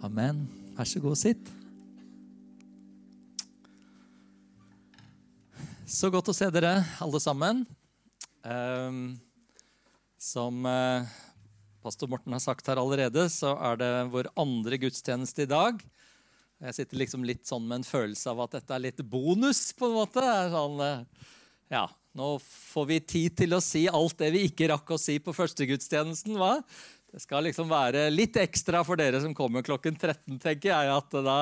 Amen. Vær så god, sitt. Så godt å se dere, alle sammen. Um, som uh, pastor Morten har sagt her allerede, så er det vår andre gudstjeneste i dag. Jeg sitter liksom litt sånn med en følelse av at dette er litt bonus, på en måte. Sånn, uh, ja, nå får vi tid til å si alt det vi ikke rakk å si på førstegudstjenesten. hva? Det skal liksom være litt ekstra for dere som kommer klokken 13, tenker jeg. at da,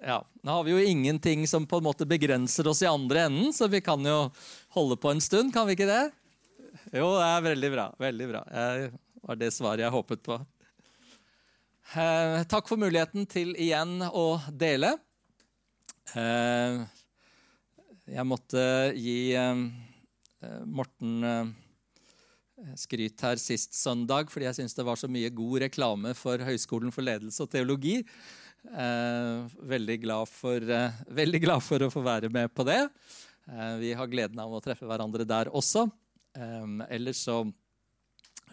ja, Nå har vi jo ingenting som på en måte begrenser oss i andre enden, så vi kan jo holde på en stund, kan vi ikke det? Jo, det er veldig bra. Veldig bra. Det var det svaret jeg håpet på. Eh, takk for muligheten til igjen å dele. Eh, jeg måtte gi eh, Morten skryt her sist søndag fordi jeg syns det var så mye god reklame for Høgskolen for ledelse og teologi. Eh, veldig, glad for, eh, veldig, glad for, å få være med på det. Eh, vi har gleden av å treffe hverandre der også. Eh, ellers så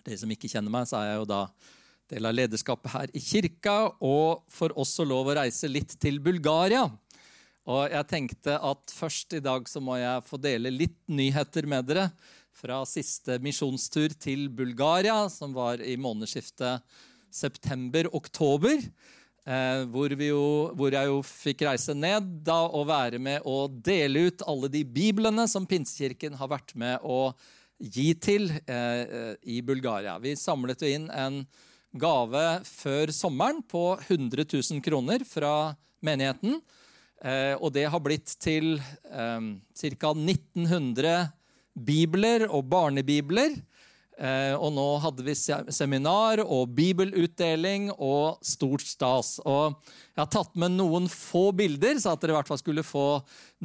De som ikke kjenner meg, så er jeg jo da del av lederskapet her i kirka, og får også lov å reise litt til Bulgaria. Og jeg tenkte at først i dag så må jeg få dele litt nyheter med dere fra siste misjonstur til Bulgaria, som var i månedsskiftet september-oktober. Eh, hvor, hvor, jeg jo fikk reise ned da, og være med å dele ut alle de biblene som Pinsekirken har vært med å gi til eh, i Bulgaria. Vi samlet jo inn en gave før sommeren på 100 000 kroner fra menigheten. Eh, og det har blitt til ca. 1900 bibler og barnebibler. Eh, og nå hadde vi seminar og bibelutdeling og stort stas. Og jeg har tatt med noen få bilder, så at dere i hvert fall skulle få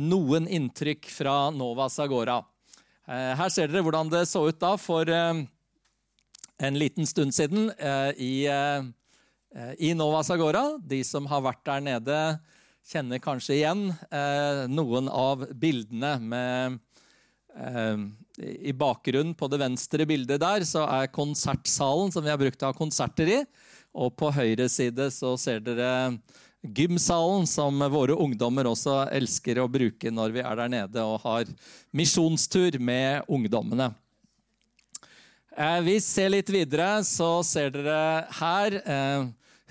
noen inntrykk fra Nova Sagora. Eh, her ser dere hvordan det så ut da for eh, en liten stund siden i, Nova Sagora. De som har vært der nede, kjenner kanskje igjen noen av bildene med I bakgrunnen på det venstre bildet der så er konsertsalen som vi har brukt å ha konserter i. Og på høyre side så ser dere gymsalen, som våre ungdommer også elsker å bruke når vi er der nede og har misjonstur med ungdommene. Eh, vi ser litt videre, så ser dere her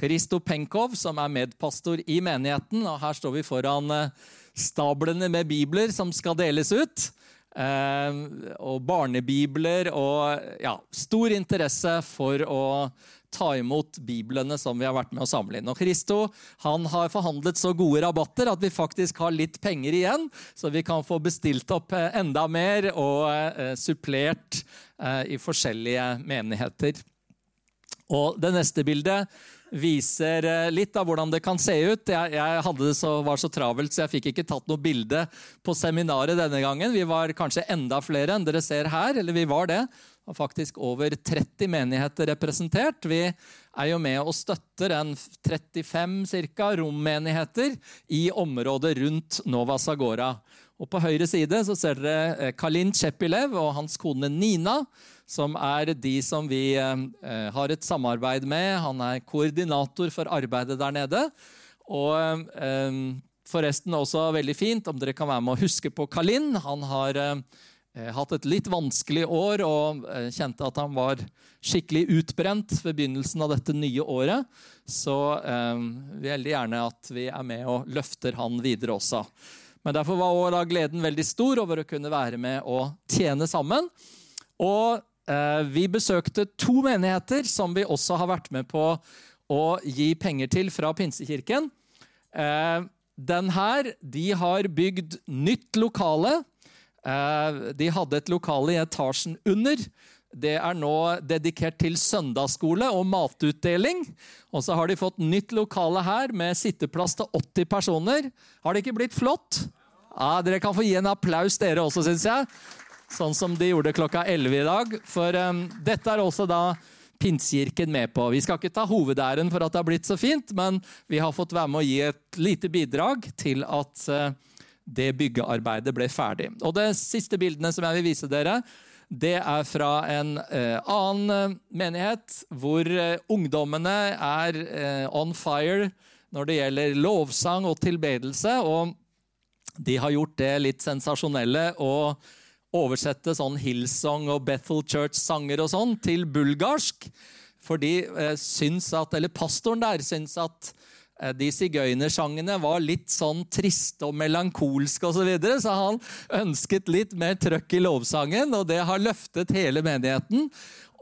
Hristo eh, Penkov, som er medpastor i menigheten. og Her står vi foran stablene med bibler som skal deles ut. Eh, og barnebibler og ja, stor interesse for å ta imot biblene som vi har vært med å samle inn. Og Christo han har forhandlet så gode rabatter at vi faktisk har litt penger igjen, så vi kan få bestilt opp eh, enda mer og eh, supplert i forskjellige menigheter. Og det neste bildet viser eh, litt av hvordan det kan se ut. Jeg, jeg så, var så travelt, så jeg fikk ikke tatt noe bilde på seminaret denne gangen. Vi var kanskje enda flere enn dere ser her. eller vi var det. Det var faktisk over 30 menigheter representert. Vi er jo med og støtter en 35 cirka, rommenigheter i området rundt Nova Sagora. Og På høyre side så ser dere eh, Kalin Chepilev og hans kone Nina som er de som vi eh, har et samarbeid med. Han er koordinator for arbeidet der nede. Og eh, forresten også veldig fint om dere kan være med å huske på Kalin. Han har eh, hatt et litt vanskelig år og kjente at han var skikkelig utbrent ved begynnelsen av dette nye året. Så eh, veldig gjerne at vi er med og løfter han videre også. Men Derfor var gleden veldig stor over å kunne være med og tjene sammen. Og vi besøkte to menigheter som vi også har vært med på å gi penger til fra Pinsekirken. Eh, den her, de har bygd nytt lokale. Eh, de hadde et lokale i etasjen under. Det er nå dedikert til søndagsskole og matutdeling. Og så har de fått nytt lokale her med sitteplass til 80 personer. Har det ikke blitt flott? Ja, Dere kan få gi en applaus, dere også, syns jeg sånn som de gjorde klokka 11 i dag. For um, dette er også da Pinsekirken med på. Vi skal ikke ta hovedæren for at det har blitt så fint, men vi har fått være med å gi et lite bidrag til at uh, det byggearbeidet ble ferdig. Og De siste bildene som jeg vil vise dere, det er fra en uh, annen menighet hvor uh, ungdommene er eh, on fire når det gjelder lovsang og tilbedelse. Og de har gjort det litt sensasjonelle å oversette sånn Hillsong og Bethel Church-sanger og sånn til bulgarsk. Fordi eh, syns at, eller pastoren der syns at Eh, de sigøynersangene var litt sånn triste og melankolske osv., så, videre, så han ønsket litt mer trøkk i lovsangen, og det har løftet hele menigheten.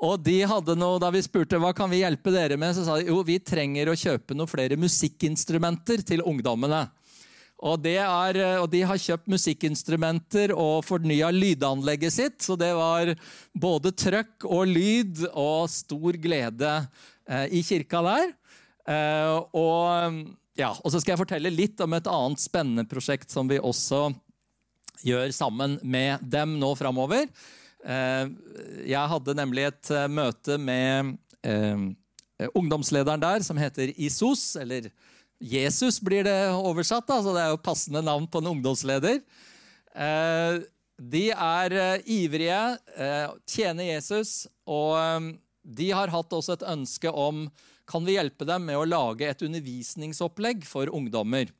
Og de hadde noe, Da vi spurte hva kan vi hjelpe dere med, så sa de jo vi trenger å kjøpe noen flere musikkinstrumenter til ungdommene. Og, er, eh, og, De har kjøpt musikkinstrumenter og fornya lydanlegget sitt. Så det var både trøkk og lyd og stor glede eh, i kirka der. Eh, og, ja, og så skal jeg fortelle litt om et annet spennende prosjekt som vi også gjør sammen med dem nå framover. Eh, jeg hadde nemlig et uh, møte med ungdomslederen der, som heter ISOS, eller Jesus blir det oversatt, da, så det er jo passende navn på en ungdomsleder. de er ivrige, tjener Jesus, og de har hatt også et ønske om kan vi hjelpe dem med å lage et undervisningsopplegg for ungdommer.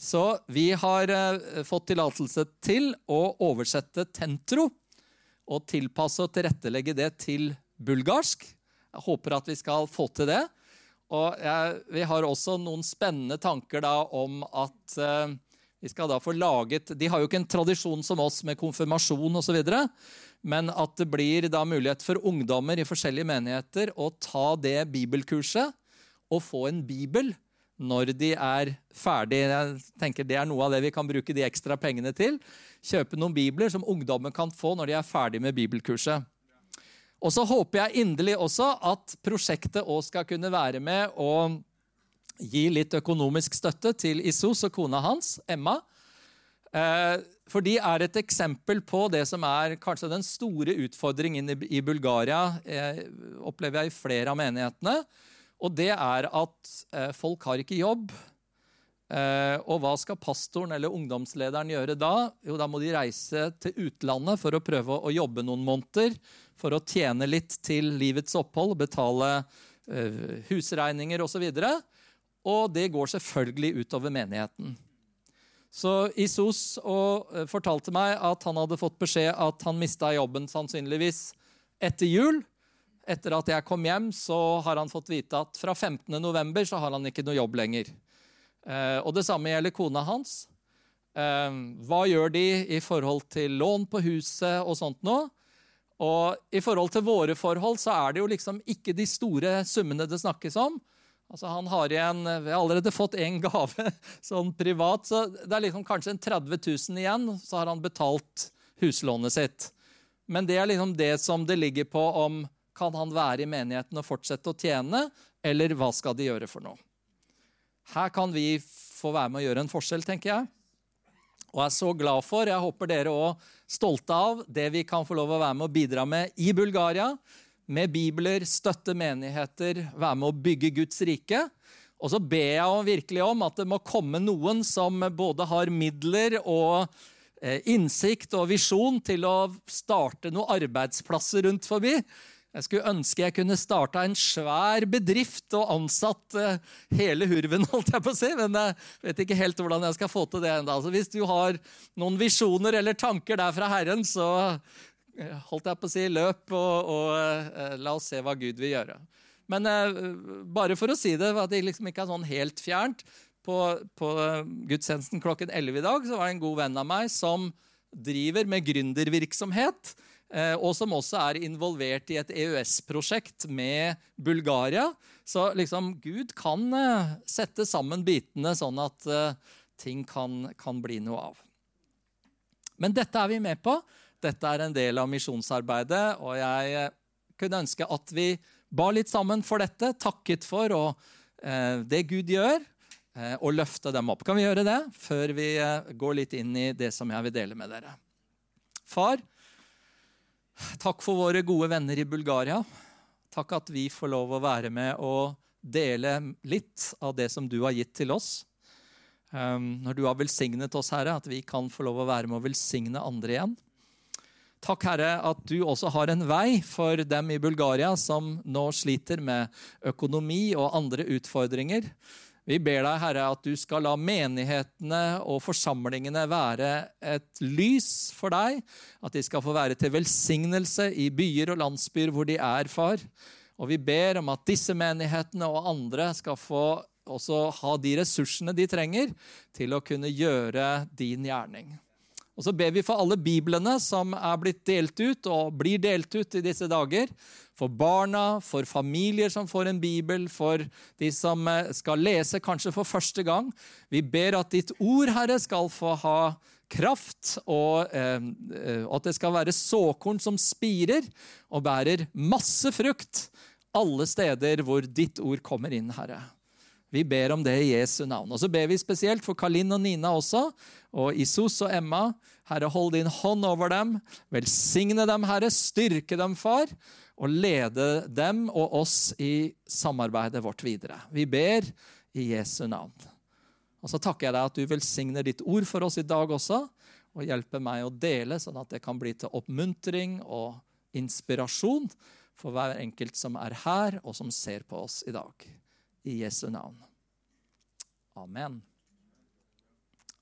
Så vi har eh, fått tillatelse til å oversette Tentro og tilpasse og tilrettelegge det til bulgarsk. Jeg håper at vi skal få til det. Og jeg, vi har også noen spennende tanker da om at eh, vi skal da få laget De har jo ikke en tradisjon som oss med konfirmasjon osv. Men at det blir da mulighet for ungdommer i forskjellige menigheter å ta det bibelkurset og få en bibel når de er ferdig. Jeg tenker Det er noe av det vi kan bruke de ekstra pengene til. Kjøpe noen bibler som ungdommen kan få når de er ferdig med bibelkurset. Og så håper jeg inderlig også at prosjektet òg skal kunne være med og gi litt økonomisk støtte til Isos og kona hans, Emma. Eh, for de er et eksempel på det som er kanskje den store utfordringen i Bulgaria, eh, opplever jeg i flere av menighetene. Og det er at eh, folk har ikke jobb. Og hva skal pastoren eller ungdomslederen gjøre da? Jo, da må de reise til utlandet for å prøve å jobbe noen måneder. For å tjene litt til livets opphold, betale husregninger osv. Og, så og det går selvfølgelig utover menigheten. Så Isos eh, fortalte meg at han hadde fått beskjed at han mista jobben sannsynligvis etter jul. Etter at jeg kom hjem, så har han fått vite at fra 15. november så har han ikke noe jobb lenger. Eh, og det samme gjelder kona hans. Eh, hva gjør de i forhold til lån på huset og sånt nå? Og i forhold til våre forhold så er det jo liksom ikke de store summene det snakkes om. Altså han har igjen, Vi har allerede fått én gave sånn privat, så det er liksom kanskje en 30 000 igjen. Så har han betalt huslånet sitt. Men det er liksom det som det ligger på om kan han være i menigheten og fortsette å tjene, eller hva skal de gjøre for noe? Her kan vi få være med å gjøre en forskjell, tenker jeg. Og er så glad for, jeg håper dere òg stolte av, det vi kan få lov å være med å bidra med i Bulgaria med bibler, støtte menigheter, være med å bygge Guds rike. Og så ber jeg virkelig om at det må komme noen som både har midler og eh, innsikt og visjon til å starte noen arbeidsplasser rundt forbi. Jeg skulle ønske jeg kunne starta en svær bedrift og ansatt eh, hele hurven, holdt jeg på å si, men jeg vet ikke helt hvordan jeg skal få til det ennå. Altså, hvis du har noen visjoner eller tanker der fra Herren, så holdt jeg på å si, løp, og, og la oss se hva Gud vil gjøre. Men bare for å si det, at det liksom ikke er sånn helt fjernt På, på gudstjenesten klokken 11 i dag så var det en god venn av meg som driver med gründervirksomhet. Uh, og som også er involvert i et EØS-prosjekt med Bulgaria. Så liksom Gud kan sette sammen bitene sånn at ting kan, kan bli noe av. Men dette er vi med på. Dette er en del av misjonsarbeidet, og jeg eh, kunne ønske at vi ba litt sammen for dette, takket for og, eh, det Gud gjør, eh, og løfte dem opp. Kan vi gjøre det før vi eh, går litt inn i det som jeg vil dele med dere? Far, takk for våre gode venner i Bulgaria. Takk at vi får lov å være med og dele litt av det som du har gitt til oss. Um, når du har velsignet oss, Herre, at vi kan få lov å være med og velsigne andre igjen. Takk, Herre, at du også har en vei for dem i Bulgaria som nå sliter med økonomi og andre utfordringer. Vi ber deg, Herre, at du skal la menighetene og forsamlingene være et lys for deg. At de skal få være til velsignelse i byer og landsbyer hvor de er, far. Og vi ber om at disse menighetene og andre skal få også ha de ressursene de trenger til å kunne gjøre din gjerning. Og så ber vi for alle biblene som er blitt delt ut og blir delt ut i disse dager. For barna, for familier som får en bibel, for de som eh, skal lese kanskje for første gang. Vi ber at ditt ord, Herre, skal få ha kraft, og, eh, eh at det skal være såkorn som spirer og bærer masse frukt alle steder hvor ditt ord kommer inn, Herre. Vi ber om det i Jesu navn. Og så ber vi spesielt for Kalin og Nina også, og Isos og Emma. Herre, hold din hånd over dem. Velsigne dem, Herre. Styrke dem, far. Og lede dem og oss i samarbeidet vårt videre. Vi ber i Jesu navn. Og så takker jeg deg at du velsigner ditt ord for oss i dag også, og hjelper meg å dele, sånn at det kan bli til oppmuntring og inspirasjon for hver enkelt som er her, og som ser på oss i dag i Jesu navn. Amen.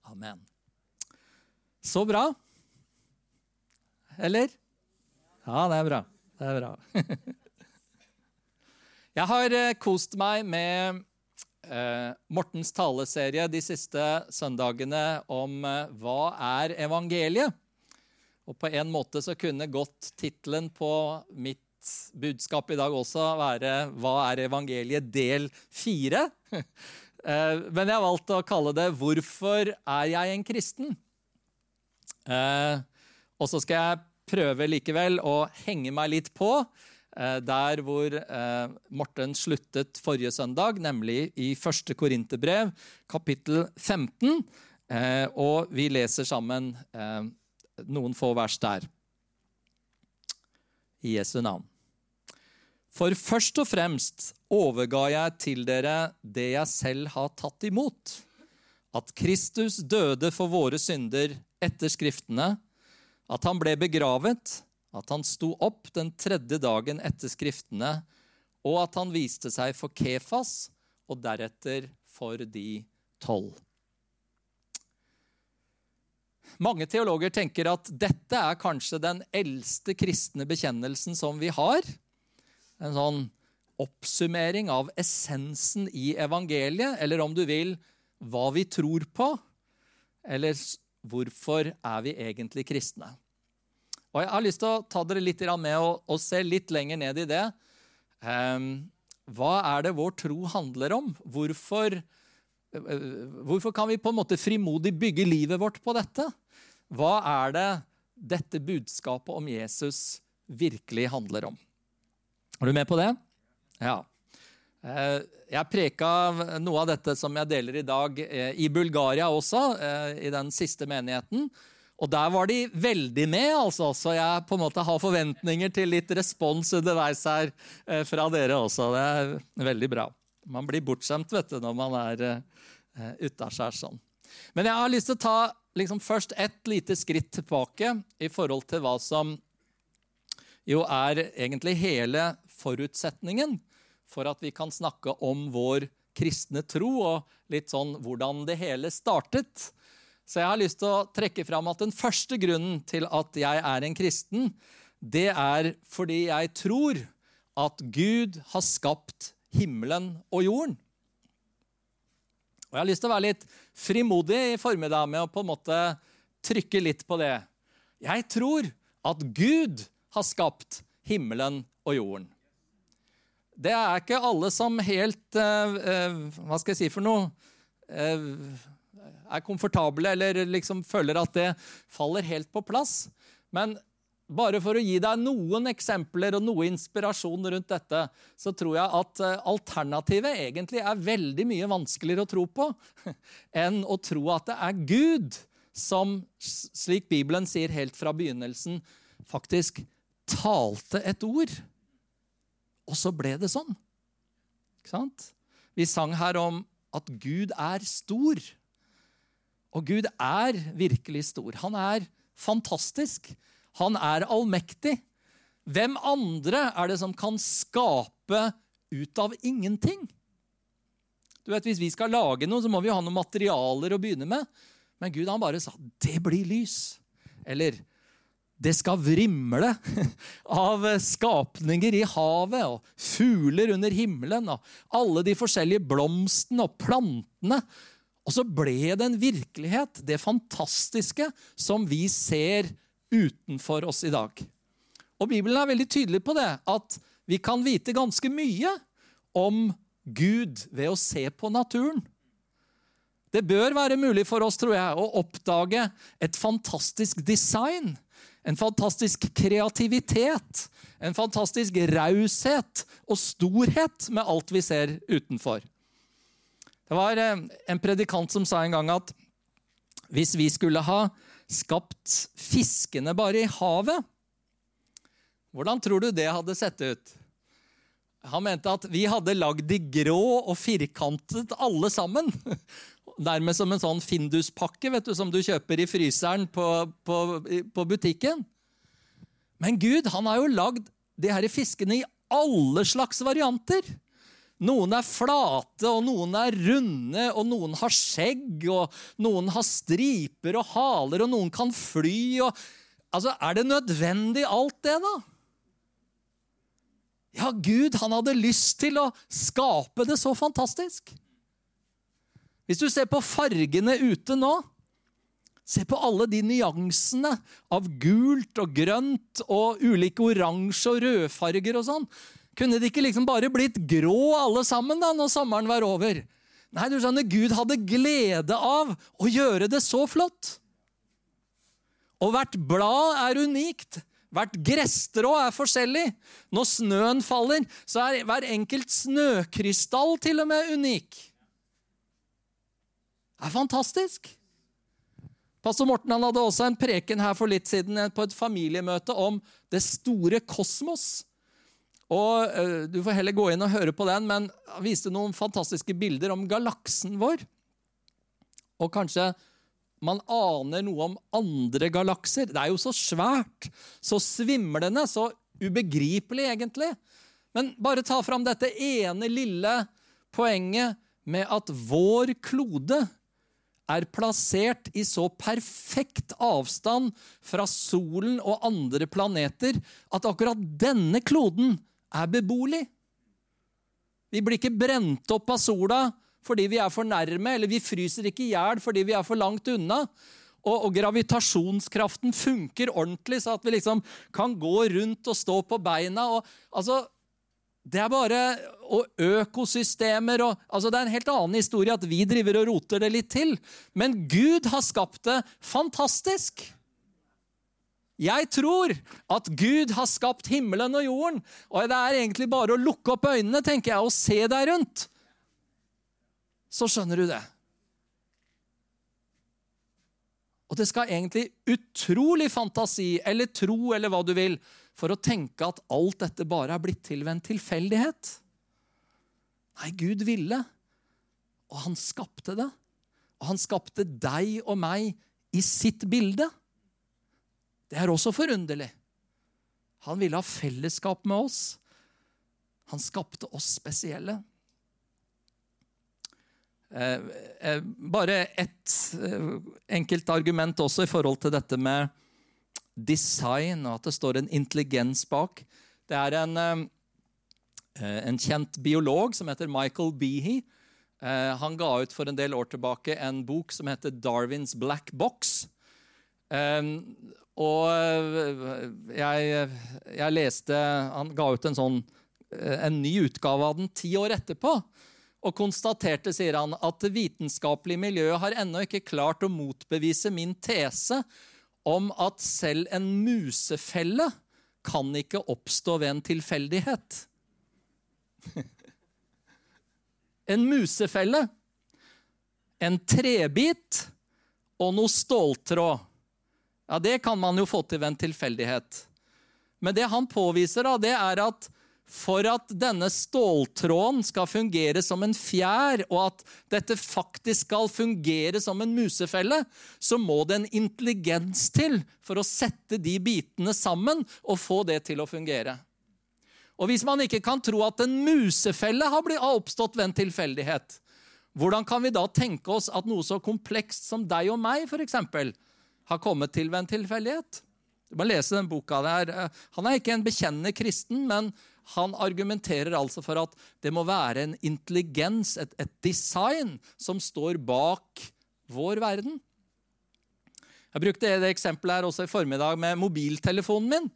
Amen. Så bra. Eller? Ja, det er bra. Det er bra. Jeg har eh, kost meg med eh, Mortens taleserie de siste søndagene om eh, hva er evangeliet? Og på en måte så kunne godt tittelen på mitt budskap i dag også være 'Hva er evangeliet?' del fire. Men jeg har valgt å kalle det 'Hvorfor er jeg en kristen?' Og så skal jeg prøve likevel å henge meg litt på eh, der hvor Morten sluttet forrige søndag, nemlig i 1. Korinterbrev, kapittel 15. Og vi leser sammen noen få vers der. I Jesu navn. For først og fremst overga jeg til dere det jeg selv har tatt imot. At Kristus døde for våre synder etter Skriftene, at han ble begravet, at han sto opp den tredje dagen etter Skriftene, og at han viste seg for Kefas og deretter for de tolv. Mange teologer tenker at dette er kanskje den eldste kristne bekjennelsen som vi har en sånn oppsummering av essensen i evangeliet, eller om du vil, hva vi tror på, eller hvorfor er vi egentlig kristne. Og Jeg har lyst til å ta dere litt med og, og se litt lenger ned i det. Um, hva er det vår tro handler om? Hvorfor, hvorfor kan vi på en måte frimodig bygge livet vårt på dette? Hva er det dette budskapet om Jesus virkelig handler om? Er du med på det? Ja. Eh, jeg preka noe av dette som jeg deler i dag, eh, i Bulgaria også, eh, i den siste menigheten. Og der var de veldig med, altså, så jeg på en måte har forventninger til litt respons underveis her fra dere også. Det er veldig bra. Man blir bortskjemt vet du, når man er utaskjærs sånn. Men jeg har lyst til å ta liksom, først et lite skritt tilbake i forhold til hva som jo er egentlig hele forutsetningen for at vi kan snakke om vår kristne tro, og litt sånn hvordan det hele startet. Så jeg har lyst til å trekke fram at den første grunnen til at jeg er en kristen, det er fordi jeg tror at Gud har skapt himmelen og jorden. Og Jeg har lyst til å være litt frimodig i formiddag med å på en måte trykke litt på det. Jeg tror at Gud har skapt himmelen og jorden det er ikke alle som helt uh, uh, Hva skal jeg si for noe? Uh, er komfortable eller liksom føler at det faller helt på plass. Men bare for å gi deg noen eksempler og noe inspirasjon rundt dette, så tror jeg at alternativet egentlig er veldig mye vanskeligere å tro på enn å tro at det er Gud som, slik Bibelen sier helt fra begynnelsen, faktisk talte et ord. Og så ble det sånn. Ikke sant? Vi sang her om at Gud er stor. Og Gud er virkelig stor. Han er fantastisk. Han er allmektig. Hvem andre er det som kan skape ut av ingenting? Du vet, Hvis vi skal lage noe, så må vi ha noen materialer å begynne med. Men Gud han bare sa 'det blir lys'. Eller 'det skal vrimle av skapninger i havet' og fugler under himmelen og alle de forskjellige blomstene og plantene. Og så ble det en virkelighet, det fantastiske, som vi ser utenfor oss i dag. Og Bibelen er veldig tydelig på det, at vi kan vite ganske mye om Gud ved å se på naturen. Det bør være mulig for oss tror jeg, å oppdage et fantastisk design, en fantastisk kreativitet, en fantastisk raushet og storhet med alt vi ser utenfor. Det var eh, en predikant som sa en gang at hvis vi skulle ha skapt fiskene bare i havet, hvordan tror du det hadde sett ut? Han mente at vi hadde lagd de grå og firkantet alle sammen. Nærmest som en sånn Findus-pakke vet du, som du kjøper i fryseren på, på, på butikken. Men Gud han har jo lagd de her fiskene i alle slags varianter. Noen er flate, og noen er runde, og noen har skjegg, og noen har striper og haler, og noen kan fly. Og... Altså, Er det nødvendig, alt det, da? Ja, Gud han hadde lyst til å skape det så fantastisk. Hvis du ser på fargene ute nå Se på alle de nyansene av gult og grønt og ulike oransje og rødfarger og sånn. Kunne det ikke liksom bare blitt grå alle sammen da når sommeren var over? Nei, du skjønner, Gud hadde glede av å gjøre det så flott. Og hvert blad er unikt. Hvert gresstrå er forskjellig. Når snøen faller, så er hver enkelt snøkrystall til og med unik. Det er fantastisk. Pastor Morten han hadde også en preken her for litt siden på et familiemøte om det store kosmos. Og uh, Du får heller gå inn og høre på den, men han viste noen fantastiske bilder om galaksen vår. Og kanskje man aner noe om andre galakser. Det er jo så svært, så svimlende, så ubegripelig, egentlig. Men bare ta fram dette ene lille poenget med at vår klode er plassert i så perfekt avstand fra solen og andre planeter at akkurat denne kloden er beboelig. Vi blir ikke brent opp av sola fordi vi er for nærme, eller vi fryser ikke i hjel fordi vi er for langt unna. Og, og, gravitasjonskraften funker ordentlig, så at vi liksom kan gå rundt og stå på beina. Og, altså, det er bare Og økosystemer og altså Det er en helt annen historie at vi driver og roter det litt til. Men Gud har skapt det fantastisk. Jeg tror at Gud har skapt himmelen og jorden. Og det er egentlig bare å lukke opp øynene tenker jeg, og se deg rundt så skjønner du det. Og det skal egentlig utrolig fantasi eller tro eller hva du vil for å tenke at alt dette bare er blitt til ved en tilfeldighet. Nei, Gud ville, og han skapte det. Og han skapte deg og meg i sitt bilde. Det er også forunderlig. Han ville ha fellesskap med oss. Han skapte oss spesielle. Eh, eh, bare ett eh, enkelt argument også i forhold til dette med design, og at det står en intelligens bak. Det er en, en kjent biolog som heter Michael Behe. Han ga ut for en del år tilbake en bok som heter 'Darwins Black Box'. Og jeg, jeg leste Han ga ut en sånn en ny utgave av den ti år etterpå og konstaterte, sier han, at det vitenskapelige miljøet har ennå ikke klart å motbevise min tese om at selv en musefelle kan ikke oppstå ved en tilfeldighet. en musefelle, en trebit og noe ståltråd. Ja, Det kan man jo få til ved en tilfeldighet. Men det han påviser, da, det er at for at denne ståltråden skal fungere som en fjær, og at dette faktisk skal fungere som en musefelle, så må det en intelligens til for å sette de bitene sammen og få det til å fungere. Og Hvis man ikke kan tro at en musefelle har oppstått ved en tilfeldighet, hvordan kan vi da tenke oss at noe så komplekst som deg og meg for eksempel, har kommet til ved en tilfeldighet? Du må lese den boka der. Han er ikke en bekjennende kristen, men han argumenterer altså for at det må være en intelligens, et, et design, som står bak vår verden. Jeg brukte det eksempelet her også i formiddag med mobiltelefonen min.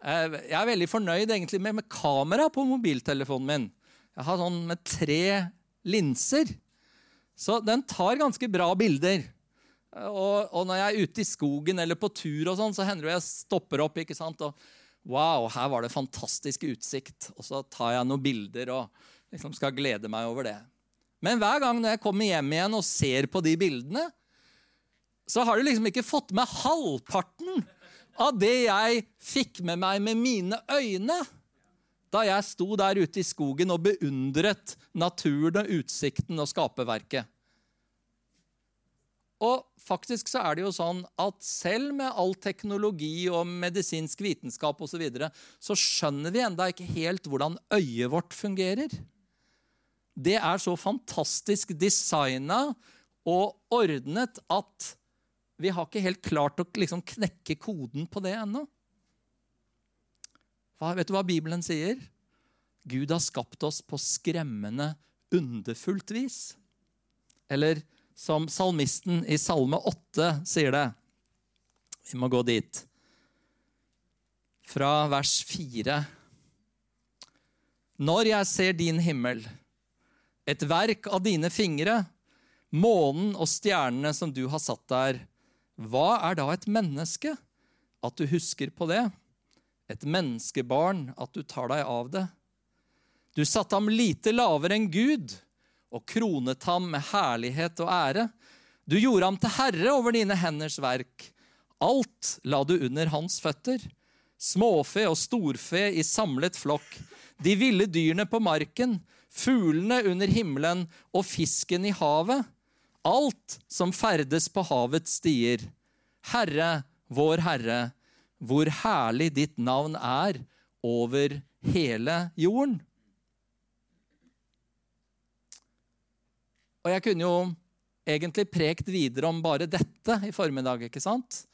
Eh, jeg er veldig fornøyd egentlig med, med kamera på mobiltelefonen min. Jeg har sånn med tre linser. Så den tar ganske bra bilder. Og, og når jeg er ute i skogen eller på tur, og sånn, så hender det jeg stopper opp. ikke sant? Og Wow, her var det fantastisk utsikt. Og så tar jeg noen bilder og liksom skal glede meg over det. Men hver gang når jeg kommer hjem igjen og ser på de bildene, så har du liksom ikke fått med halvparten av det jeg fikk med meg med mine øyne da jeg sto der ute i skogen og beundret naturen og utsikten og skaperverket. Og faktisk så er det jo sånn at selv med all teknologi og medisinsk vitenskap osv., så, videre, så skjønner vi enda ikke helt hvordan øyet vårt fungerer. Det er så fantastisk designa og ordnet at vi har ikke helt klart å liksom knekke koden på det ennå. Vet du hva Bibelen sier? Gud har skapt oss på skremmende, underfullt vis. Eller som salmisten i Salme 8 sier det. Vi må gå dit. Fra vers 4. Når jeg ser din himmel, et verk av dine fingre, månen og stjernene som du har satt der, hva er da et menneske, at du husker på det? Et menneskebarn, at du tar deg av det? Du satte ham lite lavere enn Gud og kronet ham med herlighet og ære. Du gjorde ham til herre over dine henders verk. Alt la du under hans føtter. Småfe og storfe i samlet flokk, de ville dyrene på marken, fuglene under himmelen og fisken i havet. Alt som ferdes på havets stier. Herre, vår Herre, hvor herlig ditt navn er over hele jorden. Og jeg kunne jo egentlig prekt videre om bare dette i formiddag. ikke sant?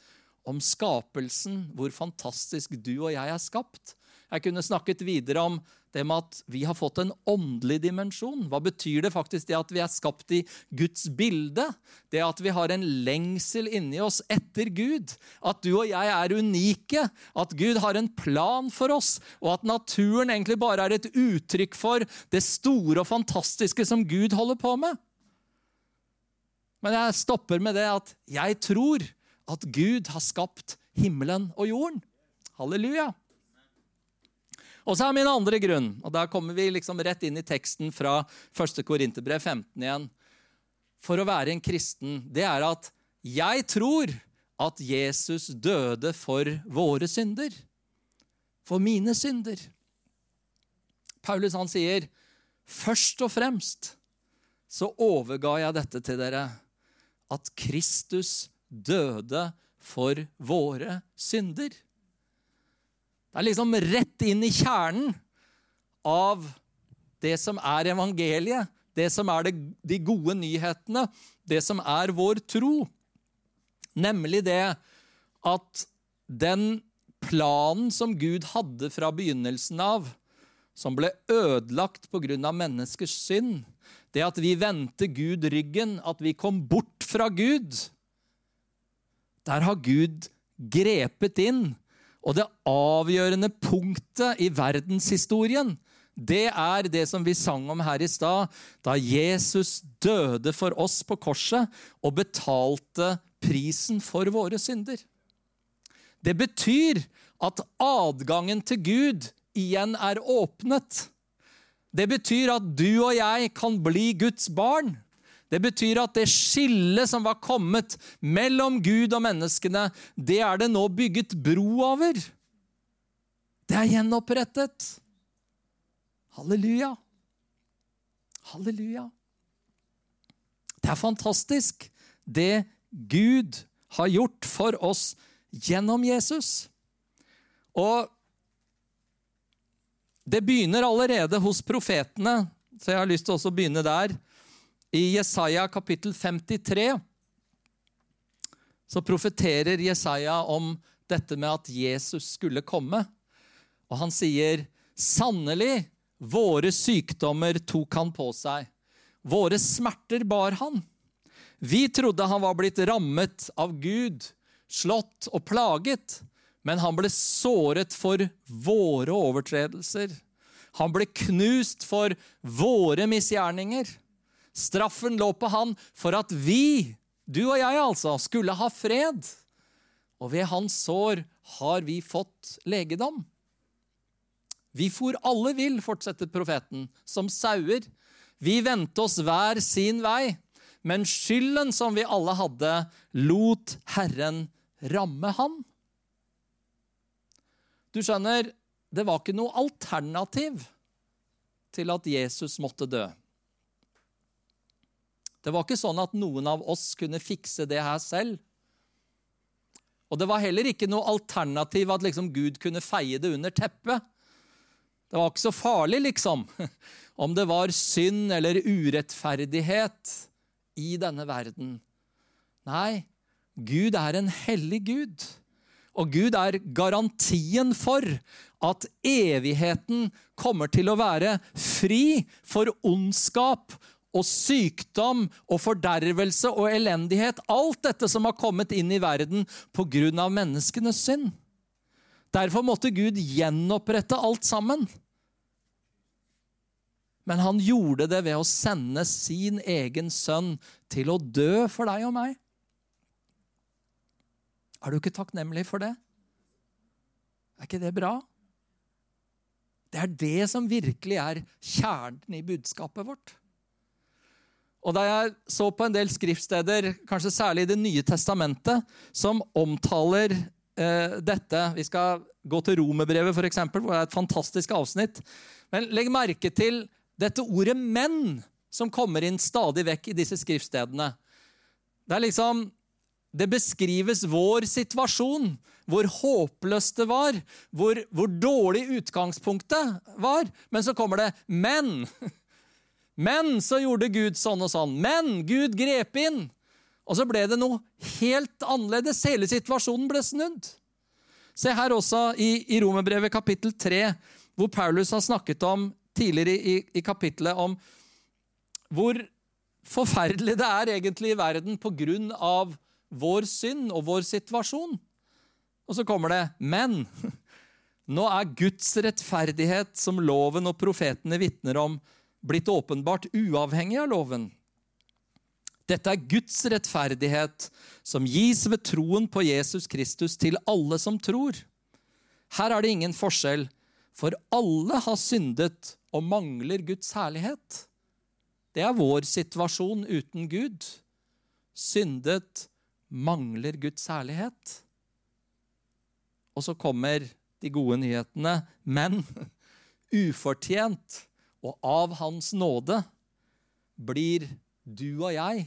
Om skapelsen, hvor fantastisk du og jeg er skapt. Jeg kunne snakket videre om det med at vi har fått en åndelig dimensjon. Hva betyr det faktisk det at vi er skapt i Guds bilde? Det at vi har en lengsel inni oss etter Gud. At du og jeg er unike. At Gud har en plan for oss. Og at naturen egentlig bare er et uttrykk for det store og fantastiske som Gud holder på med. Men jeg stopper med det at jeg tror at Gud har skapt himmelen og jorden. Halleluja. Og så er min andre grunn, og da kommer vi liksom rett inn i teksten fra 1. Korinterbrev 15 igjen, for å være en kristen, det er at jeg tror at Jesus døde for våre synder. For mine synder. Paulus han sier, først og fremst så overga jeg dette til dere at Kristus døde for våre synder. Det er liksom rett inn i kjernen av det som er evangeliet, det som er det, de gode nyhetene, det som er vår tro. Nemlig det at den planen som Gud hadde fra begynnelsen av, som ble ødelagt pga. menneskers synd, det at vi vendte Gud ryggen, at vi kom bort fra Gud, der har Gud grepet inn. Og det avgjørende punktet i verdenshistorien, det er det som vi sang om her i stad, da Jesus døde for oss på korset og betalte prisen for våre synder. Det betyr at adgangen til Gud igjen er åpnet. Det betyr at du og jeg kan bli Guds barn. Det betyr at det skillet som var kommet mellom Gud og menneskene, det er det nå bygget bro over. Det er gjenopprettet. Halleluja. Halleluja. Det er fantastisk, det Gud har gjort for oss gjennom Jesus. Og det begynner allerede hos profetene, så jeg har lyst til å begynne der. I Jesaja kapittel 53 så profeterer Jesaja om dette med at Jesus skulle komme. Og han sier, 'Sannelig, våre sykdommer tok han på seg. Våre smerter bar han.' Vi trodde han var blitt rammet av Gud, slått og plaget, men han ble såret for våre overtredelser. Han ble knust for våre misgjerninger. Straffen lå på han for at vi, du og jeg altså, skulle ha fred. Og ved hans sår har vi fått legedom. Vi for alle vill, fortsetter profeten, som sauer. Vi vendte oss hver sin vei, men skylden som vi alle hadde, lot Herren ramme han. Du skjønner, det var ikke noe alternativ til at Jesus måtte dø. Det var ikke sånn at noen av oss kunne fikse det her selv. Og det var heller ikke noe alternativ at liksom Gud kunne feie det under teppet. Det var ikke så farlig, liksom, om det var synd eller urettferdighet i denne verden. Nei, Gud er en hellig Gud. Og Gud er garantien for at evigheten kommer til å være fri for ondskap og sykdom og fordervelse og elendighet. Alt dette som har kommet inn i verden pga. menneskenes synd. Derfor måtte Gud gjenopprette alt sammen. Men han gjorde det ved å sende sin egen sønn til å dø for deg og meg. Er du ikke takknemlig for det? Er ikke det bra? Det er det som virkelig er kjernen i budskapet vårt. Og Da jeg så på en del skriftsteder, kanskje særlig i Det nye testamentet, som omtaler eh, dette Vi skal gå til Romerbrevet, f.eks., hvor det er et fantastisk avsnitt. Men legg merke til dette ordet 'menn', som kommer inn stadig vekk i disse skriftstedene. Det er liksom Det beskrives vår situasjon, hvor håpløst det var, hvor, hvor dårlig utgangspunktet var. Men så kommer det 'men'. Men så gjorde Gud sånn og sånn. Men Gud grep inn. Og så ble det noe helt annerledes. Hele situasjonen ble snudd. Se her også i, i Romerbrevet kapittel 3, hvor Paulus har snakket om tidligere i, i kapittelet om hvor forferdelig det er egentlig i verden på grunn av vår synd og vår situasjon. Og så kommer det Men nå er Guds rettferdighet, som loven og profetene vitner om, blitt åpenbart uavhengig av loven. Dette er Guds rettferdighet, som gis ved troen på Jesus Kristus til alle som tror. Her er det ingen forskjell, for alle har syndet og mangler Guds herlighet. Det er vår situasjon uten Gud. Syndet, mangler Guds herlighet. Og så kommer de gode nyhetene, men ufortjent og av Hans nåde blir du og jeg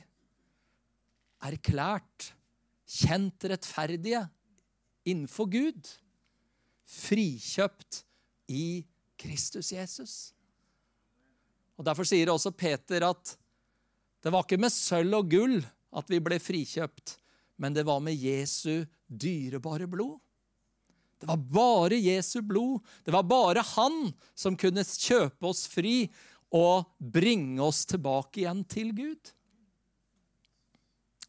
erklært kjent rettferdige innenfor Gud. Frikjøpt i Kristus Jesus. Og Derfor sier også Peter at det var ikke med sølv og gull at vi ble frikjøpt, men det var med Jesu dyrebare blod. Det var bare Jesu blod. Det var bare han som kunne kjøpe oss fri og bringe oss tilbake igjen til Gud.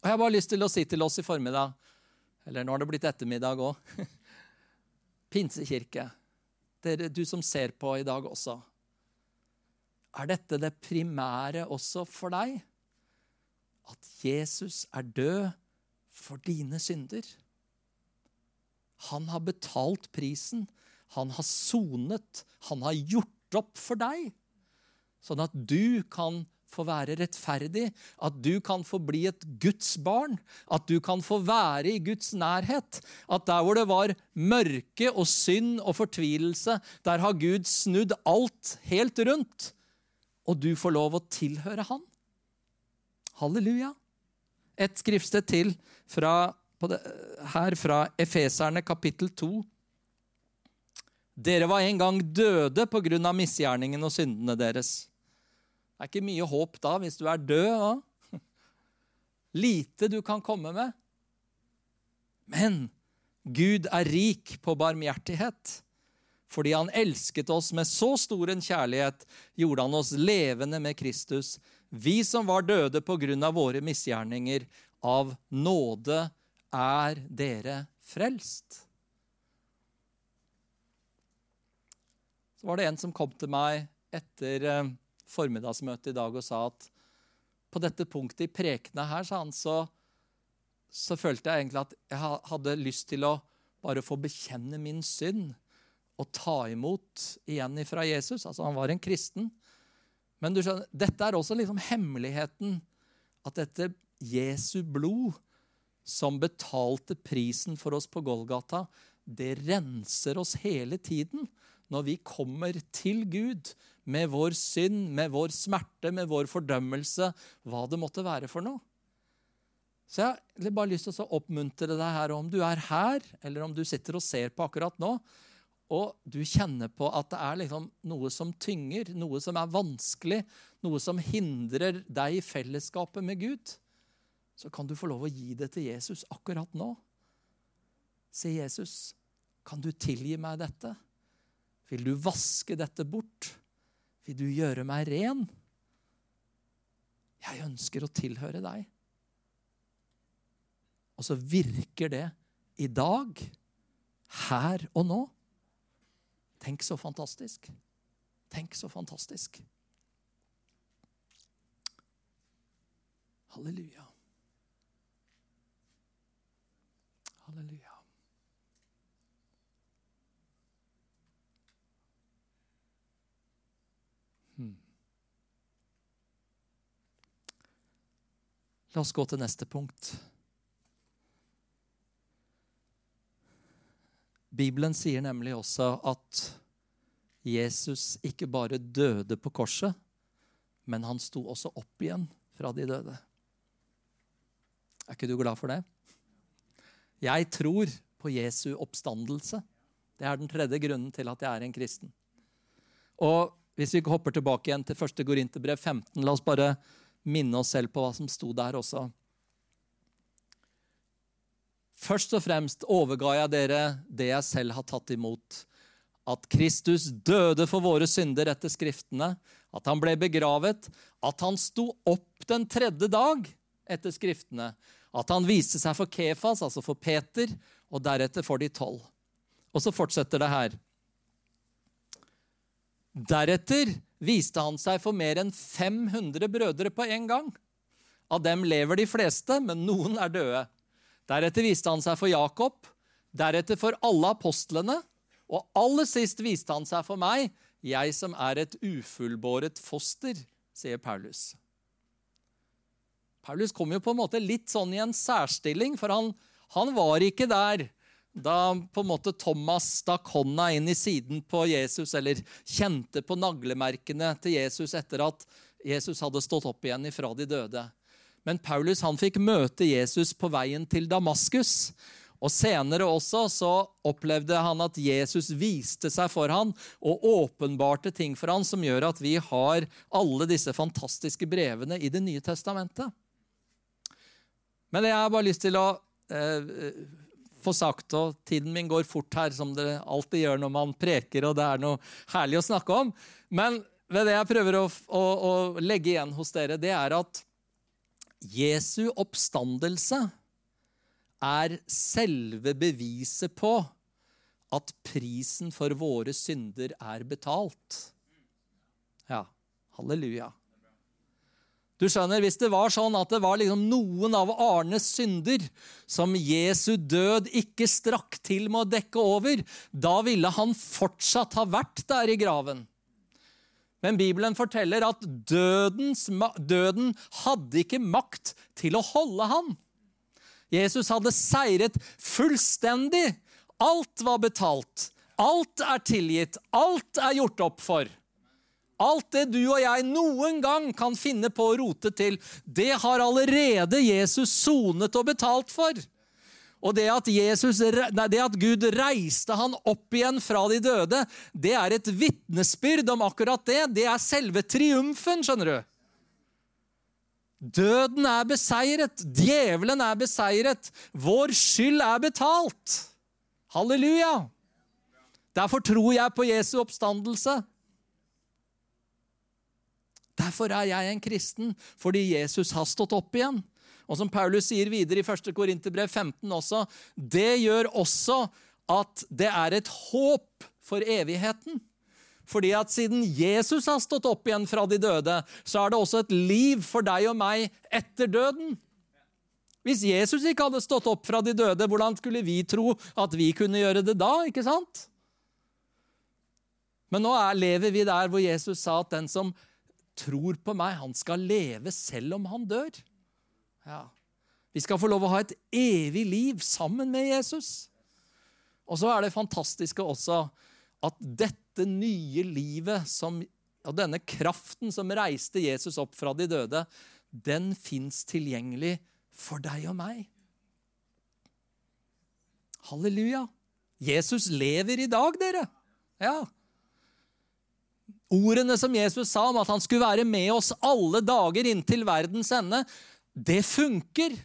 Og Jeg har bare lyst til å si til oss i formiddag, eller nå har det blitt ettermiddag òg Pinsekirke, dere, du som ser på i dag også. Er dette det primære også for deg? At Jesus er død for dine synder? Han har betalt prisen. Han har sonet. Han har gjort opp for deg. Sånn at du kan få være rettferdig, at du kan få bli et Guds barn, at du kan få være i Guds nærhet. At der hvor det var mørke og synd og fortvilelse, der har Gud snudd alt helt rundt, og du får lov å tilhøre Han. Halleluja. Et skriftsted til fra, det, her fra Efeserne kapittel 2. Dere var en gang døde av misgjerningene og syndene deres. Det er ikke mye håp da, hvis du er død. Da. Lite du kan komme med. Men Gud er rik på barmhjertighet. Fordi han elsket oss med så stor en kjærlighet, gjorde han oss levende med Kristus. Vi som var døde av våre misgjerninger, av nåde er dere frelst. Så var det en som kom til meg etter formiddagsmøtet i dag og sa at på dette punktet i prekena her, sa han, så, så følte jeg egentlig at jeg hadde lyst til å bare få bekjenne min synd og ta imot igjen ifra Jesus. Altså, han var en kristen. Men du skjønner, dette er også liksom hemmeligheten. At dette Jesu blod, som betalte prisen for oss på Golgata, det renser oss hele tiden når vi kommer til Gud med vår synd, med vår smerte, med vår fordømmelse, hva det måtte være for noe. Så jeg har bare lyst til å oppmuntre deg her, om du er her, eller om du sitter og ser på akkurat nå, og du kjenner på at det er liksom noe som tynger, noe som er vanskelig, noe som hindrer deg i fellesskapet med Gud, så kan du få lov å gi det til Jesus akkurat nå. Si, Jesus, kan du tilgi meg dette? Vil du vaske dette bort? Vil du gjøre meg ren? Jeg ønsker å tilhøre deg. Og så virker det i dag, her og nå. Tenk så fantastisk. Tenk så fantastisk. Halleluja. Halleluja. La oss gå til neste punkt. Bibelen sier nemlig også at Jesus ikke bare døde på korset, men han sto også opp igjen fra de døde. Er ikke du glad for det? Jeg tror på Jesu oppstandelse. Det er den tredje grunnen til at jeg er en kristen. Og Hvis vi hopper tilbake igjen til 1. Korinterbrev 15, la oss bare minne oss selv på hva som sto der også. Først og fremst overga jeg dere det jeg selv har tatt imot. At Kristus døde for våre synder etter Skriftene, at han ble begravet, at han sto opp den tredje dag etter Skriftene, at han viste seg for Kefas, altså for Peter, og deretter for de tolv. Og så fortsetter det her. Deretter viste han seg for mer enn 500 brødre på en gang. Av dem lever de fleste, men noen er døde. Deretter viste han seg for Jakob, deretter for alle apostlene, og aller sist viste han seg for meg, jeg som er et ufullbåret foster, sier Paulus. Paulus kom jo på en måte litt sånn i en særstilling, for han, han var ikke der da på en måte Thomas stakk hånda inn i siden på Jesus, eller kjente på naglemerkene til Jesus etter at Jesus hadde stått opp igjen ifra de døde. Men Paulus han fikk møte Jesus på veien til Damaskus. Og Senere også så opplevde han at Jesus viste seg for han og åpenbarte ting for han som gjør at vi har alle disse fantastiske brevene i Det nye testamentet. Men jeg har bare lyst til å eh, få sagt, og tiden min går fort her, som det alltid gjør når man preker, og det er noe herlig å snakke om. Men ved det jeg prøver å, å, å legge igjen hos dere, det er at Jesu oppstandelse er selve beviset på at prisen for våre synder er betalt. Ja, halleluja. Du skjønner, Hvis det var sånn at det var liksom noen av Arnes synder som Jesu død ikke strakk til med å dekke over, da ville han fortsatt ha vært der i graven. Men Bibelen forteller at dødens, døden hadde ikke makt til å holde ham. Jesus hadde seiret fullstendig. Alt var betalt. Alt er tilgitt. Alt er gjort opp for. Alt det du og jeg noen gang kan finne på å rote til, det har allerede Jesus sonet og betalt for. Og det at, Jesus, det at, Gud reiste han opp igjen fra de døde, det er et vitnesbyrd om akkurat det. Det er selve triumfen, skjønner du. Døden er beseiret, djevelen er beseiret, vår skyld er betalt. Halleluja! Derfor tror jeg på Jesu oppstandelse. Derfor er jeg en kristen, fordi Jesus har stått opp igjen. Og som Paulus sier videre i 1. Korinterbrev 15 også, det gjør også at det er et håp for evigheten. Fordi at siden Jesus har stått opp igjen fra de døde, så er det også et liv for deg og meg etter døden. Hvis Jesus ikke hadde stått opp fra de døde, hvordan skulle vi tro at vi kunne gjøre det da? ikke sant? Men nå er, lever vi der hvor Jesus sa at den som tror på meg, han skal leve selv om han dør. Ja. Vi skal få lov å ha et evig liv sammen med Jesus. Og så er det fantastiske også at dette nye livet som, og denne kraften som reiste Jesus opp fra de døde, den fins tilgjengelig for deg og meg. Halleluja. Jesus lever i dag, dere. Ja. Ordene som Jesus sa om at han skulle være med oss alle dager inntil verdens ende, det funker.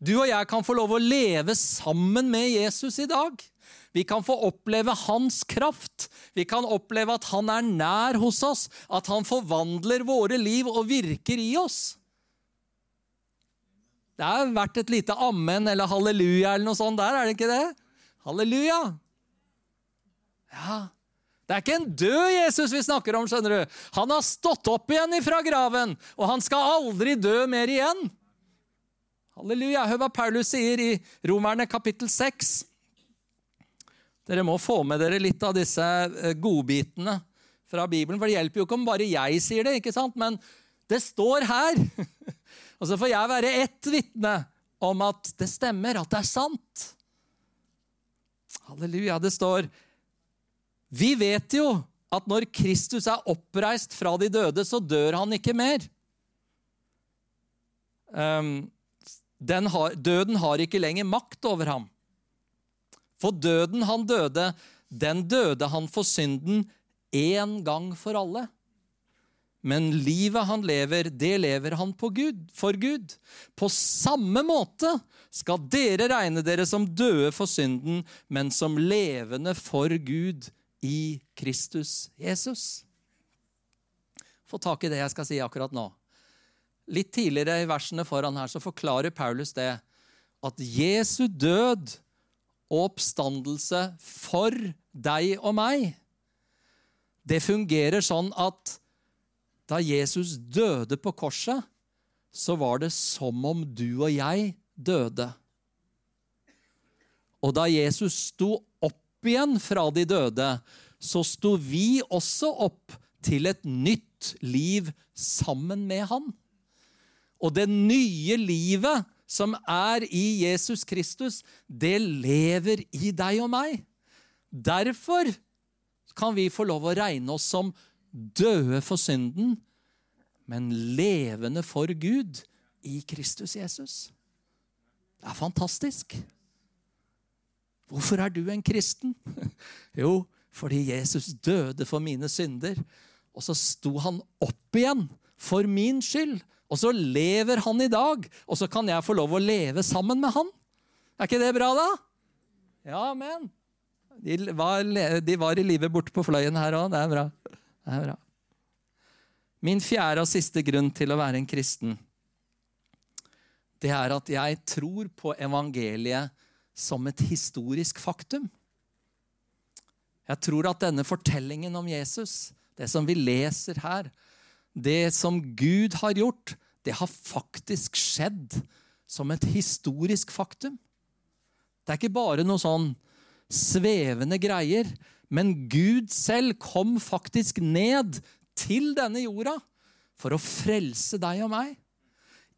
Du og jeg kan få lov å leve sammen med Jesus i dag. Vi kan få oppleve hans kraft. Vi kan oppleve at han er nær hos oss, at han forvandler våre liv og virker i oss. Det har vært et lite ammen eller halleluja eller noe sånt der, er det ikke det? Halleluja! Ja, det er ikke en død Jesus vi snakker om. skjønner du. Han har stått opp igjen fra graven, og han skal aldri dø mer igjen. Halleluja. Hør hva Paulus sier i Romerne kapittel 6. Dere må få med dere litt av disse eh, godbitene fra Bibelen. For det hjelper jo ikke om bare jeg sier det, ikke sant? men det står her. Og så får jeg være ett vitne om at det stemmer, at det er sant. Halleluja. Det står vi vet jo at når Kristus er oppreist fra de døde, så dør han ikke mer. Um, har, døden har ikke lenger makt over ham. For døden han døde, den døde han for synden én gang for alle. Men livet han lever, det lever han Gud, for Gud. På samme måte skal dere regne dere som døde for synden, men som levende for Gud i Kristus Jesus. Få tak i det jeg skal si akkurat nå. Litt tidligere i versene foran her så forklarer Paulus det at Jesu død og oppstandelse for deg og meg, det fungerer sånn at da Jesus døde på korset, så var det som om du og jeg døde. Og da Jesus sto opp igjen fra de døde, så sto vi også opp til et nytt liv sammen med han. Og det nye livet som er i Jesus Kristus, det lever i deg og meg. Derfor kan vi få lov å regne oss som døde for synden, men levende for Gud i Kristus Jesus. Det er fantastisk. Hvorfor er du en kristen? Jo, fordi Jesus døde for mine synder. Og så sto han opp igjen for min skyld. Og så lever han i dag, og så kan jeg få lov å leve sammen med han. Er ikke det bra, da? Ja, men. De var, de var i live borte på fløyen her òg. Det, det er bra. Min fjerde og siste grunn til å være en kristen, det er at jeg tror på evangeliet som et historisk faktum. Jeg tror at denne fortellingen om Jesus, det som vi leser her, det som Gud har gjort, det har faktisk skjedd som et historisk faktum. Det er ikke bare noe sånn svevende greier, men Gud selv kom faktisk ned til denne jorda for å frelse deg og meg.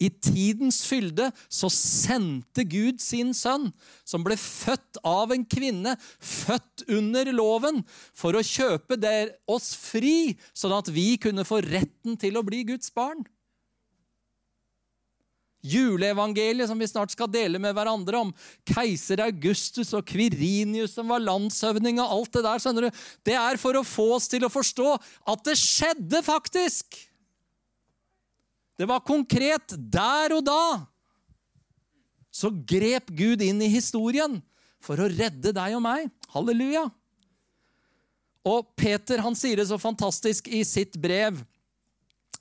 I tidens fylde så sendte Gud sin sønn, som ble født av en kvinne, født under loven, for å kjøpe oss fri, sånn at vi kunne få retten til å bli Guds barn. Juleevangeliet som vi snart skal dele med hverandre, om keiser Augustus og Kvirinius som var landshøvding og alt det der, skjønner du, det er for å få oss til å forstå at det skjedde faktisk. Det var konkret der og da. Så grep Gud inn i historien for å redde deg og meg. Halleluja. Og Peter han sier det så fantastisk i sitt brev,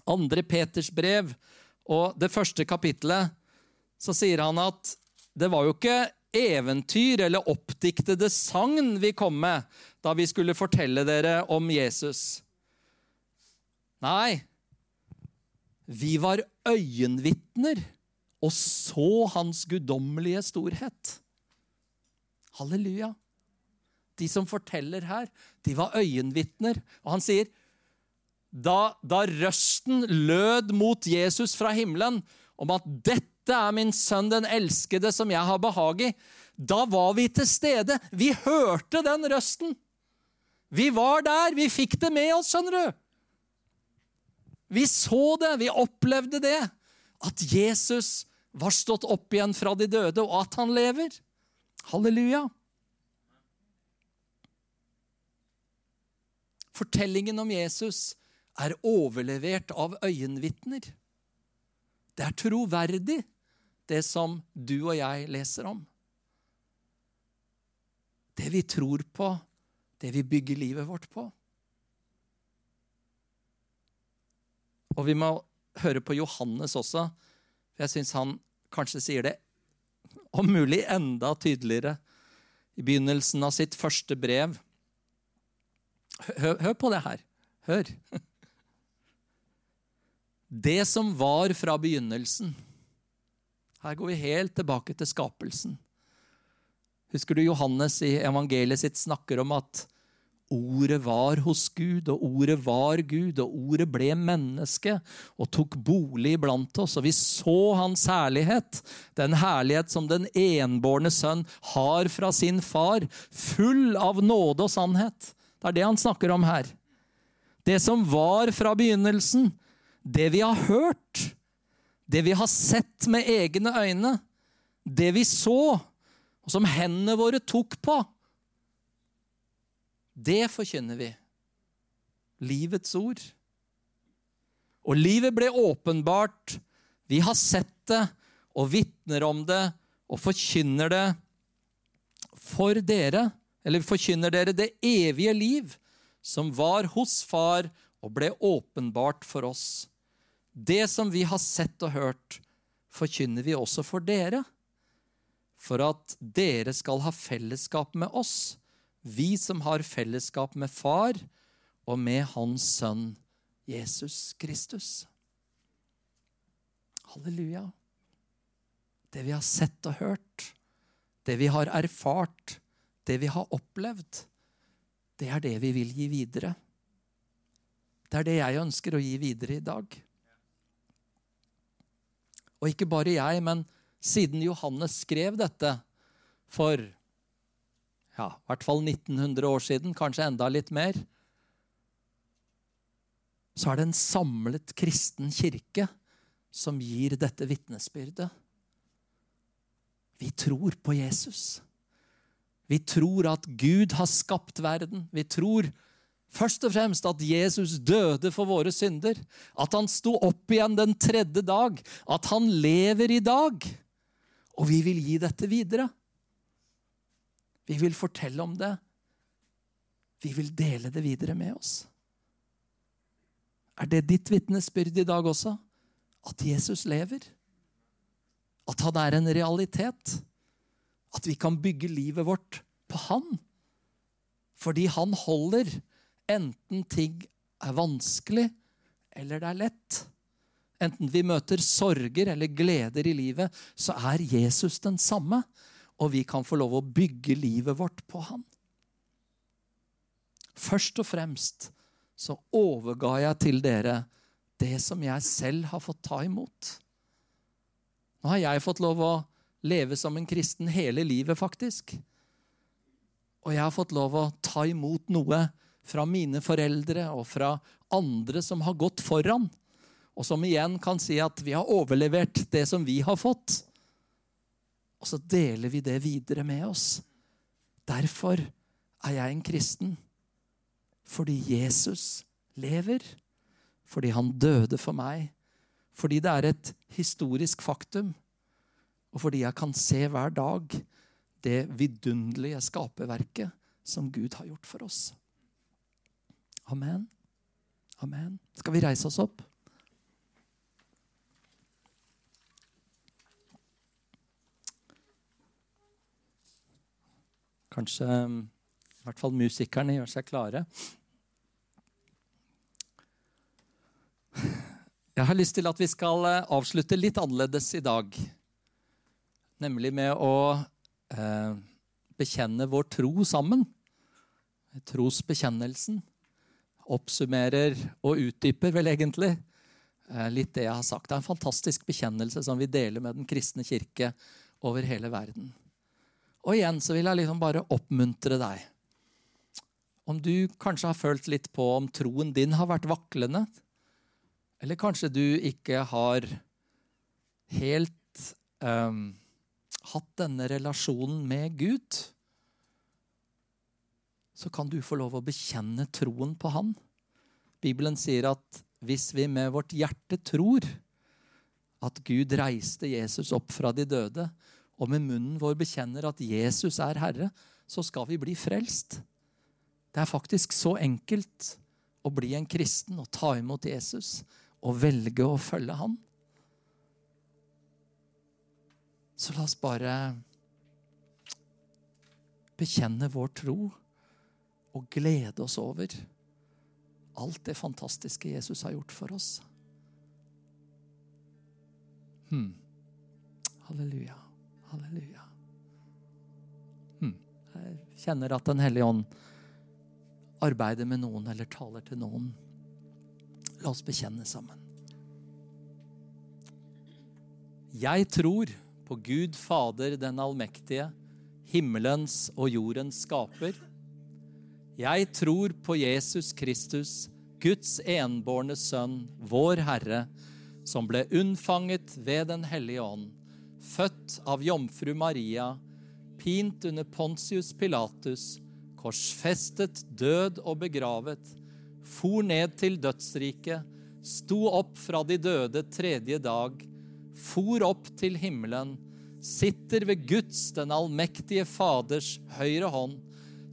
andre Peters brev, og det første kapittelet så sier han at det var jo ikke eventyr eller oppdiktede sagn vi kom med da vi skulle fortelle dere om Jesus. Nei, vi var øyenvitner og så hans guddommelige storhet. Halleluja. De som forteller her, de var øyenvitner. Og han sier da, da røsten lød mot Jesus fra himmelen om at 'dette er min sønn, den elskede, som jeg har behag i', da var vi til stede. Vi hørte den røsten. Vi var der. Vi fikk det med oss, skjønner du. Vi så det, vi opplevde det. At Jesus var stått opp igjen fra de døde, og at han lever. Halleluja. Fortellingen om Jesus er overlevert av øyenvitner. Det er troverdig, det som du og jeg leser om. Det vi tror på, det vi bygger livet vårt på. Og vi må høre på Johannes også, for jeg syns han kanskje sier det om mulig enda tydeligere i begynnelsen av sitt første brev. Hør, hør på det her. Hør. Det som var fra begynnelsen. Her går vi helt tilbake til skapelsen. Husker du Johannes i evangeliet sitt snakker om at ordet var hos Gud, og ordet var Gud, og ordet ble menneske og tok bolig iblant oss, og vi så hans herlighet, den herlighet som den enbårne sønn har fra sin far, full av nåde og sannhet. Det er det han snakker om her. Det som var fra begynnelsen, det vi har hørt, det vi har sett med egne øyne, det vi så, og som hendene våre tok på, det forkynner vi. Livets ord. Og livet ble åpenbart. Vi har sett det og vitner om det og forkynner det for dere, eller forkynner dere det evige liv som var hos Far og ble åpenbart for oss. Det som vi har sett og hørt, forkynner vi også for dere, for at dere skal ha fellesskap med oss, vi som har fellesskap med Far og med Hans Sønn Jesus Kristus. Halleluja. Det vi har sett og hørt, det vi har erfart, det vi har opplevd, det er det vi vil gi videre. Det er det jeg ønsker å gi videre i dag. Og ikke bare jeg, men siden Johannes skrev dette for ja, i hvert fall 1900 år siden, kanskje enda litt mer, så er det en samlet kristen kirke som gir dette vitnesbyrdet. Vi tror på Jesus. Vi tror at Gud har skapt verden. Vi tror Først og fremst at Jesus døde for våre synder. At han sto opp igjen den tredje dag. At han lever i dag. Og vi vil gi dette videre. Vi vil fortelle om det. Vi vil dele det videre med oss. Er det ditt vitnesbyrd i dag også? At Jesus lever? At han er en realitet? At vi kan bygge livet vårt på han? Fordi han holder Enten ting er vanskelig, eller det er lett. Enten vi møter sorger eller gleder i livet, så er Jesus den samme. Og vi kan få lov å bygge livet vårt på han. Først og fremst så overga jeg til dere det som jeg selv har fått ta imot. Nå har jeg fått lov å leve som en kristen hele livet, faktisk. Og jeg har fått lov å ta imot noe fra mine foreldre og fra andre som har gått foran, og som igjen kan si at vi har overlevert det som vi har fått. Og så deler vi det videre med oss. Derfor er jeg en kristen. Fordi Jesus lever. Fordi han døde for meg. Fordi det er et historisk faktum. Og fordi jeg kan se hver dag det vidunderlige skaperverket som Gud har gjort for oss. Amen. Amen. Skal vi reise oss opp? Kanskje i hvert fall musikerne gjør seg klare. Jeg har lyst til at vi skal eh, avslutte litt annerledes i dag. Nemlig med å eh, bekjenne vår tro sammen. Trosbekjennelsen. Oppsummerer og utdyper vel egentlig eh, litt det jeg har sagt. Det er en fantastisk bekjennelse som vi deler med Den kristne kirke over hele verden. Og igjen så vil jeg liksom bare oppmuntre deg. Om du kanskje har følt litt på om troen din har vært vaklende, eller kanskje du ikke har helt um, hatt denne relasjonen med Gud, så kan du få lov å bekjenne troen på Han. Bibelen sier at hvis vi med vårt hjerte tror at Gud reiste Jesus opp fra de døde, og med munnen vår bekjenner at Jesus er Herre, så skal vi bli frelst. Det er faktisk så enkelt å bli en kristen og ta imot Jesus og velge å følge Han. Så la oss bare bekjenne vår tro og glede oss over alt det fantastiske Jesus har gjort for oss. Hmm. Halleluja. Halleluja. Hmm. Jeg kjenner at Den hellige ånd arbeider med noen eller taler til noen. La oss bekjenne sammen. Jeg tror på Gud Fader den allmektige, himmelens og jordens skaper. Jeg tror på Jesus Kristus, Guds enbårne sønn, vår Herre, som ble unnfanget ved Den hellige ånd født av jomfru Maria, pint under Pontius Pilatus, korsfestet, død og begravet, for ned til dødsriket, sto opp fra de døde tredje dag, for opp til himmelen, sitter ved Guds, den allmektige Faders, høyre hånd,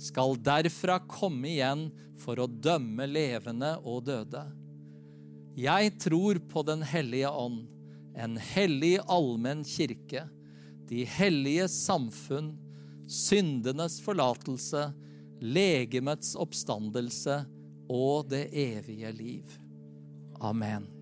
skal derfra komme igjen for å dømme levende og døde. Jeg tror på Den hellige ånd en hellig allmenn kirke, de hellige samfunn, syndenes forlatelse, legemets oppstandelse og det evige liv. Amen.